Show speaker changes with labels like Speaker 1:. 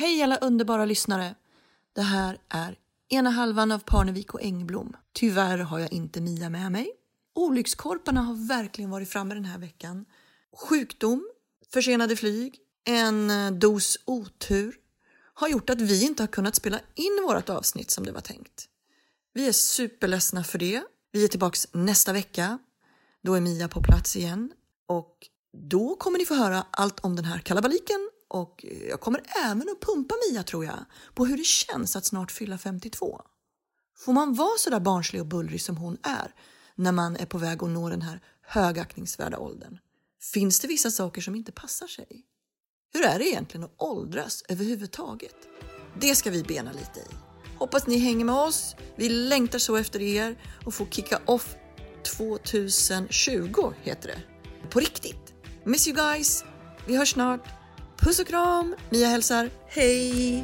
Speaker 1: Hej alla underbara lyssnare! Det här är ena halvan av Parnevik och Engblom. Tyvärr har jag inte Mia med mig. Olyckskorparna har verkligen varit framme den här veckan. Sjukdom, försenade flyg, en eh, dos otur har gjort att vi inte har kunnat spela in vårt avsnitt som det var tänkt. Vi är superledsna för det. Vi är tillbaks nästa vecka. Då är Mia på plats igen och då kommer ni få höra allt om den här kalabaliken och jag kommer även att pumpa Mia tror jag på hur det känns att snart fylla 52. Får man vara så där barnslig och bullrig som hon är när man är på väg att nå den här högaktningsvärda åldern? Finns det vissa saker som inte passar sig? Hur är det egentligen att åldras överhuvudtaget? Det ska vi bena lite i. Hoppas ni hänger med oss. Vi längtar så efter er och får kicka off 2020 heter det. På riktigt. Miss you guys. Vi hörs snart. Puss och kram. Mia hälsar. Hej!